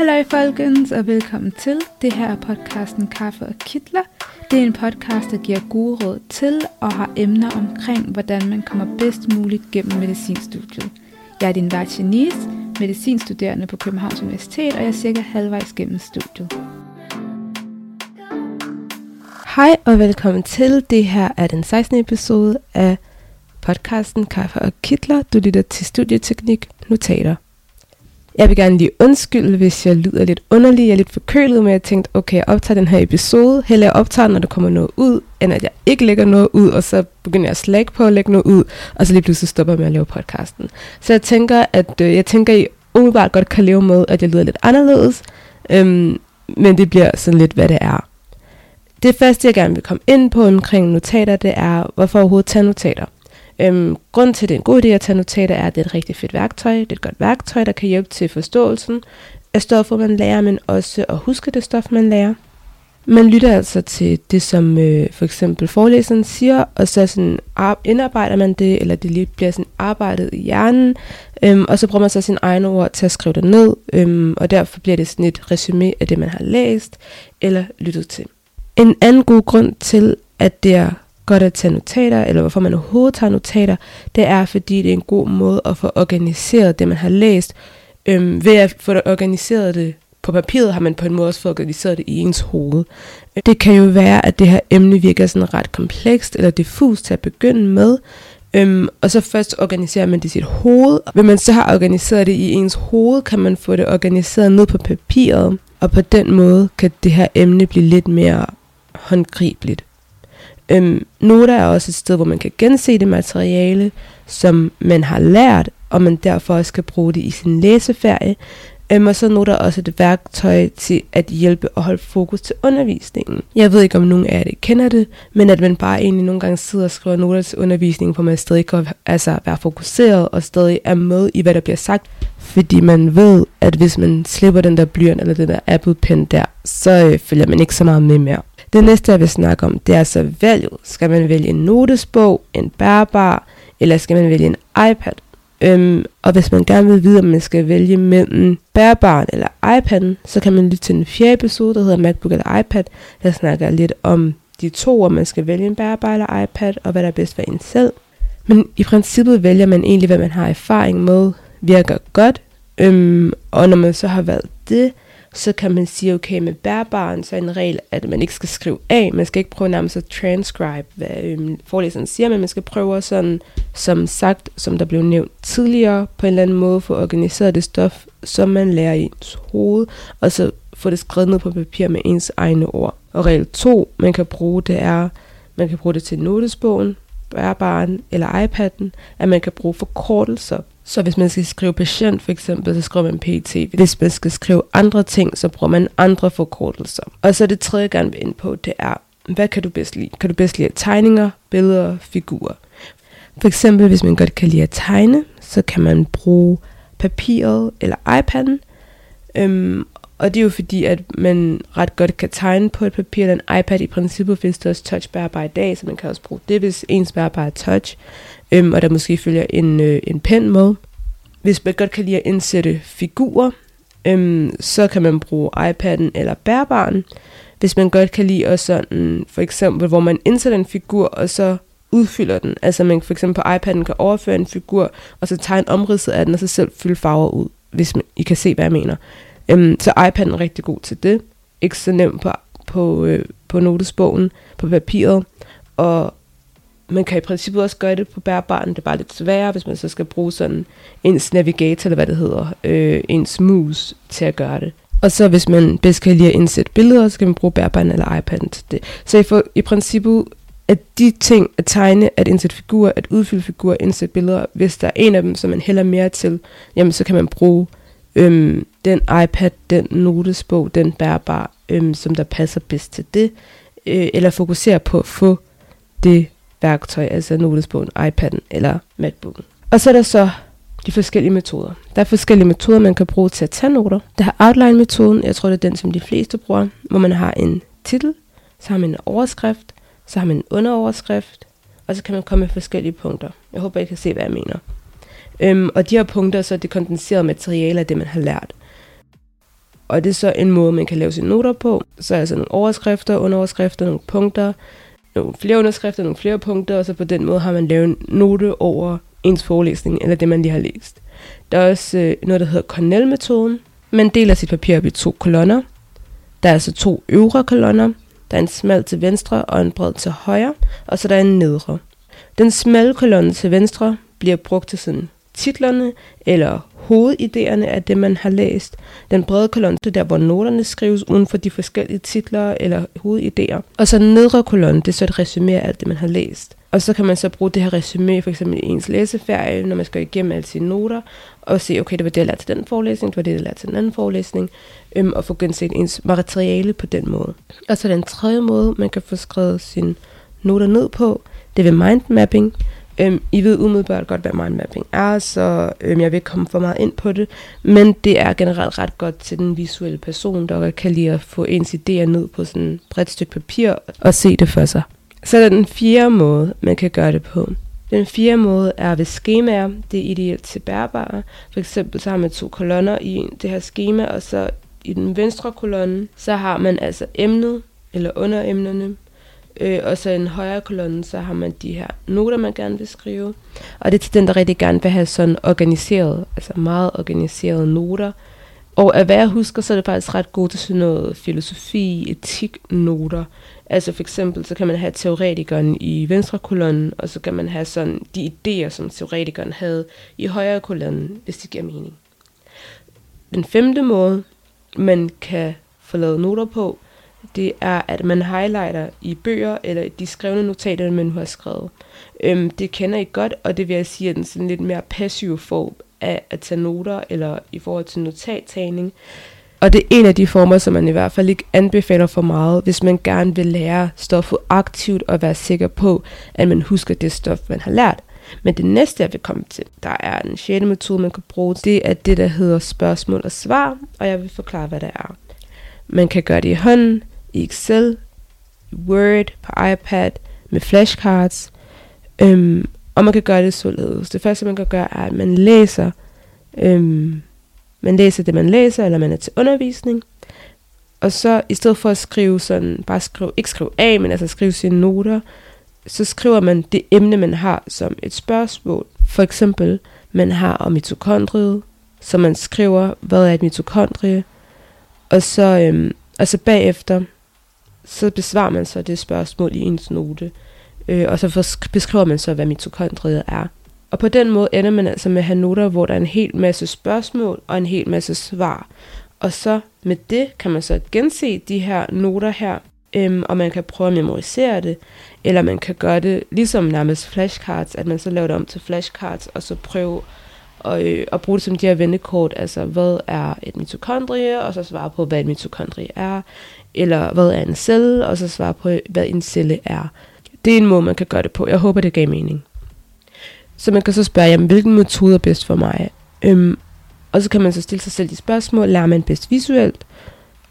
Hallo folkens, og velkommen til. Det her er podcasten Kaffe og Kitler. Det er en podcast, der giver gode råd til og har emner omkring, hvordan man kommer bedst muligt gennem medicinstudiet. Jeg er din vært Janice, medicinstuderende på Københavns Universitet, og jeg er cirka halvvejs gennem studiet. Hej og velkommen til. Det her er den 16. episode af podcasten Kaffe og Kitler. Du lytter til Studieteknik Notater. Jeg vil gerne lige undskylde, hvis jeg lyder lidt underlig. Jeg er lidt forkølet, men jeg tænkte, okay, jeg optager den her episode. Heller jeg optager når der kommer noget ud, end at jeg ikke lægger noget ud, og så begynder jeg at slække på at lægge noget ud, og så lige pludselig stopper jeg med at lave podcasten. Så jeg tænker, at øh, jeg tænker, I umiddelbart godt kan leve med, at jeg lyder lidt anderledes, øhm, men det bliver sådan lidt, hvad det er. Det første, jeg gerne vil komme ind på omkring notater, det er, hvorfor overhovedet tage notater. Øhm, grunden til, at det er en god idé at tage notater, er, at det er et rigtig fedt værktøj. Det er et godt værktøj, der kan hjælpe til forståelsen af stoffet, man lærer, men også at huske det stof, man lærer. Man lytter altså til det, som øh, for eksempel forelæseren siger, og så sådan indarbejder man det, eller det lige bliver sådan arbejdet i hjernen, øhm, og så bruger man så sin egne ord til at skrive det ned, øhm, og derfor bliver det sådan et resume af det, man har læst eller lyttet til. En anden god grund til, at det er godt at tage notater, eller hvorfor man overhovedet tager notater, det er, fordi det er en god måde at få organiseret det, man har læst. Øhm, ved at få det organiseret det på papiret, har man på en måde også fået organiseret det i ens hoved. Øh, det kan jo være, at det her emne virker sådan ret komplekst eller diffust til at begynde med, Øhm, og så først organiserer man det i sit hoved. Hvis man så har organiseret det i ens hoved, kan man få det organiseret ned på papiret. Og på den måde kan det her emne blive lidt mere håndgribeligt. Øhm, Nota er også et sted, hvor man kan gense det materiale, som man har lært, og man derfor også kan bruge det i sin læseferie. Øhm, og så noter også et værktøj til at hjælpe og holde fokus til undervisningen. Jeg ved ikke, om nogen af jer kender det, men at man bare egentlig nogle gange sidder og skriver noter til undervisningen, hvor man stadig kan altså, være fokuseret og stadig er med i, hvad der bliver sagt. Fordi man ved, at hvis man slipper den der blyant eller den der Apple Pen der, så øh, følger man ikke så meget med mere. Det næste, jeg vil snakke om, det er så valget. Skal man vælge en notesbog, en bærbar, eller skal man vælge en iPad? Øhm, og hvis man gerne vil vide, om man skal vælge mellem bærbaren eller iPad'en, så kan man lytte til den fjerde episode, der hedder MacBook eller iPad. Der snakker lidt om de to, om man skal vælge en bærbar eller iPad, og hvad der er bedst for en selv. Men i princippet vælger man egentlig, hvad man har erfaring med, virker godt. Øhm, og når man så har valgt det, så kan man sige, okay, med bærbaren, så er en regel, at man ikke skal skrive af. Man skal ikke prøve nærmest at transcribe, hvad øhm, forelæseren siger, men man skal prøve sådan, som sagt, som der blev nævnt tidligere, på en eller anden måde få organiseret det stof, som man lærer i ens hoved, og så få det skrevet ned på papir med ens egne ord. Og regel 2, man kan bruge, det er, man kan bruge det til notesbogen, bærbaren eller iPad'en, at man kan bruge forkortelser så hvis man skal skrive patient for eksempel, så skriver man PT. Hvis man skal skrive andre ting, så bruger man andre forkortelser. Og så det tredje, jeg gerne vil ind på, det er, hvad kan du bedst lide? Kan du bedst lide tegninger, billeder, figurer? For eksempel, hvis man godt kan lide at tegne, så kan man bruge papiret eller iPad'en. Øhm, og det er jo fordi, at man ret godt kan tegne på et papir eller en iPad. I princippet findes der også touchbærbar i dag, så man kan også bruge det, hvis ens bærbar er touch. Øhm, og der måske følger en, øh, en pen med. Hvis man godt kan lide at indsætte figurer, øhm, så kan man bruge iPad'en eller bærbaren. Hvis man godt kan lide også sådan, for eksempel, hvor man indsætter en figur, og så udfylder den. Altså man for eksempel på iPad'en kan overføre en figur, og så tegne omridset af den, og så selv fylde farver ud, hvis man, I kan se, hvad jeg mener. Øhm, så iPad'en er rigtig god til det. Ikke så nemt på, på, øh, på notesbogen, på papiret. Og man kan i princippet også gøre det på bærbaren. Det er bare lidt sværere, hvis man så skal bruge sådan ens navigator, eller hvad det hedder, øh, ens mus til at gøre det. Og så hvis man bedst kan lide at indsætte billeder, så kan man bruge bærbaren eller iPad'en til det. Så i, for, i princippet at de ting, at tegne, at indsætte figurer, at udfylde figurer, indsætte billeder, hvis der er en af dem, som man hælder mere til, jamen så kan man bruge øhm, den iPad, den notesbog, den bærbar, øhm, som der passer bedst til det, øh, eller fokusere på at få det værktøj, altså notesbogen, iPad'en eller MacBook'en. Og så er der så de forskellige metoder. Der er forskellige metoder, man kan bruge til at tage noter. Der er outline-metoden, jeg tror det er den, som de fleste bruger, hvor man har en titel, så har man en overskrift, så har man en underoverskrift, og så kan man komme med forskellige punkter. Jeg håber, I kan se, hvad jeg mener. Øhm, og de her punkter, så er det kondenserede materiale af det, man har lært. Og det er så en måde, man kan lave sine noter på. Så er altså nogle overskrifter, underoverskrifter, nogle punkter, nogle flere underskrifter, nogle flere punkter, og så på den måde har man lavet en note over ens forelæsning, eller det, man lige har læst. Der er også øh, noget, der hedder Cornell-metoden. Man deler sit papir op i to kolonner. Der er altså to øvre kolonner. Der er en smal til venstre og en bred til højre, og så der er en nedre. Den smalle kolonne til venstre bliver brugt til sådan titlerne eller hovedidéerne af det, man har læst. Den brede kolonne er der, hvor noterne skrives uden for de forskellige titler eller hovedidéer. Og så nedre kolonne, det er så et resume af alt det, man har læst. Og så kan man så bruge det her resume for eksempel i ens læseferie, når man skal igennem alle sine noter, og se, okay, det var det, jeg lærte til den forelæsning, det var det, jeg lærte til den anden forelæsning, øhm, og få genset ens materiale på den måde. Og så den tredje måde, man kan få skrevet sine noter ned på, det er ved mindmapping. Øhm, I ved umiddelbart godt, hvad mindmapping er, så øhm, jeg vil ikke komme for meget ind på det. Men det er generelt ret godt til den visuelle person, der kan lide at få ens idéer ned på sådan et bredt stykke papir og se det for sig. Så er der den fjerde måde, man kan gøre det på. Den fjerde måde er ved skemaer. Det er ideelt til bærbare. For eksempel så har man to kolonner i det her skema, og så i den venstre kolonne, så har man altså emnet, eller underemnerne, Øh, og så i den højre kolonne, så har man de her noter, man gerne vil skrive. Og det er til den, der rigtig gerne vil have sådan organiseret, altså meget organiserede noter. Og af hvad jeg husker, så er det faktisk ret godt til sådan noget filosofi, etik, noter. Altså for eksempel, så kan man have teoretikeren i venstre kolonnen, og så kan man have sådan de idéer, som teoretikeren havde i højre kolonnen, hvis det giver mening. Den femte måde, man kan få lavet noter på, det er, at man highlighter i bøger, eller de skrevne notater, man har skrevet. Øhm, det kender I godt, og det vil jeg sige, at den sådan lidt mere passive form af at tage noter, eller i forhold til notattagning. Og det er en af de former, som man i hvert fald ikke anbefaler for meget, hvis man gerne vil lære stoffet aktivt og være sikker på, at man husker det stof, man har lært. Men det næste, jeg vil komme til, der er en sjette metode, man kan bruge, det er det, der hedder spørgsmål og svar, og jeg vil forklare, hvad det er. Man kan gøre det i hånden, i Excel, i Word, på iPad, med flashcards. Øhm, og man kan gøre det således. Det første, man kan gøre, er, at man læser, øhm, man læser det, man læser, eller man er til undervisning. Og så i stedet for at skrive sådan, bare skrive, ikke skrive af, men altså skrive sine noter, så skriver man det emne, man har som et spørgsmål. For eksempel, man har om mitokondriet, så man skriver, hvad er et mitokondrie, og så, øhm, og så bagefter, så besvarer man så det spørgsmål i ens note, øh, og så beskriver man så, hvad mitokondriet er. Og på den måde ender man altså med at have noter, hvor der er en hel masse spørgsmål og en hel masse svar. Og så med det kan man så gense de her noter her, øhm, og man kan prøve at memorisere det, eller man kan gøre det ligesom nærmest flashcards, at man så laver det om til flashcards, og så prøve og, øh, at bruge det som de her vendekort, altså hvad er et mitokondrie, og så svare på, hvad et mitokondrie er, eller hvad er en celle, og så svare på, hvad en celle er. Det er en måde, man kan gøre det på. Jeg håber, det gav mening. Så man kan så spørge, jamen, hvilken metode er bedst for mig? Øhm, og så kan man så stille sig selv de spørgsmål, lærer man bedst visuelt,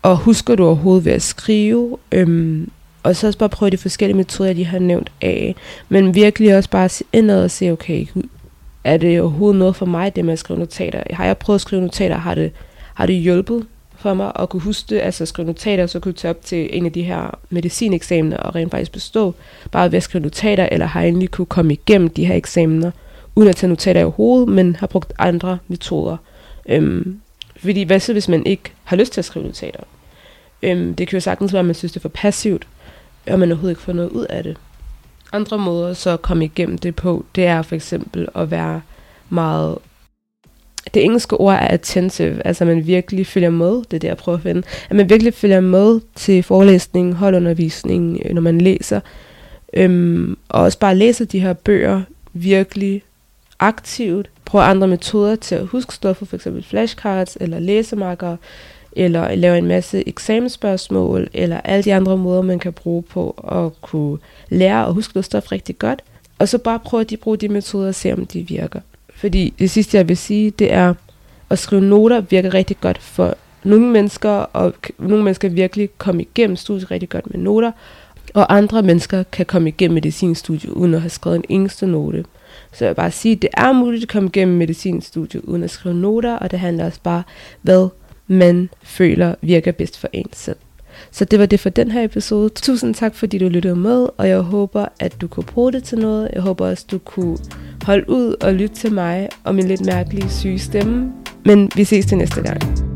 og husker du overhovedet ved at skrive, øhm, og så også bare prøve de forskellige metoder, de har nævnt af, men virkelig også bare se indad og se, okay, er det overhovedet noget for mig, det med at skrive notater? Har jeg prøvet at skrive notater, har det, har det hjulpet? for mig at kunne huske det, altså skrive notater, så kunne jeg tage op til en af de her medicineksamener og rent faktisk bestå, bare ved at skrive notater, eller har jeg egentlig kunne komme igennem de her eksamener, uden at tage notater i hovedet, men har brugt andre metoder. Øhm, fordi hvad så, hvis man ikke har lyst til at skrive notater? Øhm, det kan jo sagtens være, at man synes, det er for passivt, og man overhovedet ikke får noget ud af det. Andre måder så at komme igennem det på, det er for eksempel at være meget det engelske ord er attentive, altså man virkelig følger med, det er det, jeg prøver at finde, at man virkelig følger med til forelæsning, holdundervisningen, øh, når man læser, øhm, og også bare læser de her bøger virkelig aktivt, prøver andre metoder til at huske stoffer, for eksempel flashcards eller læsemarkere, eller lave en masse eksamensspørgsmål, eller alle de andre måder, man kan bruge på at kunne lære og huske noget stof rigtig godt. Og så bare prøve at de bruge de metoder og se, om de virker. Fordi det sidste, jeg vil sige, det er, at skrive noter virker rigtig godt for nogle mennesker, og nogle mennesker virkelig komme igennem studiet rigtig godt med noter, og andre mennesker kan komme igennem medicinstudiet uden at have skrevet en eneste note. Så jeg vil bare sige, at det er muligt at komme igennem medicinstudiet uden at skrive noter, og det handler også bare, hvad man føler virker bedst for en selv. Så det var det for den her episode. Tusind tak, fordi du lyttede med, og jeg håber, at du kunne bruge det til noget. Jeg håber også, du kunne holde ud og lytte til mig og min lidt mærkelige syge stemme. Men vi ses til næste gang.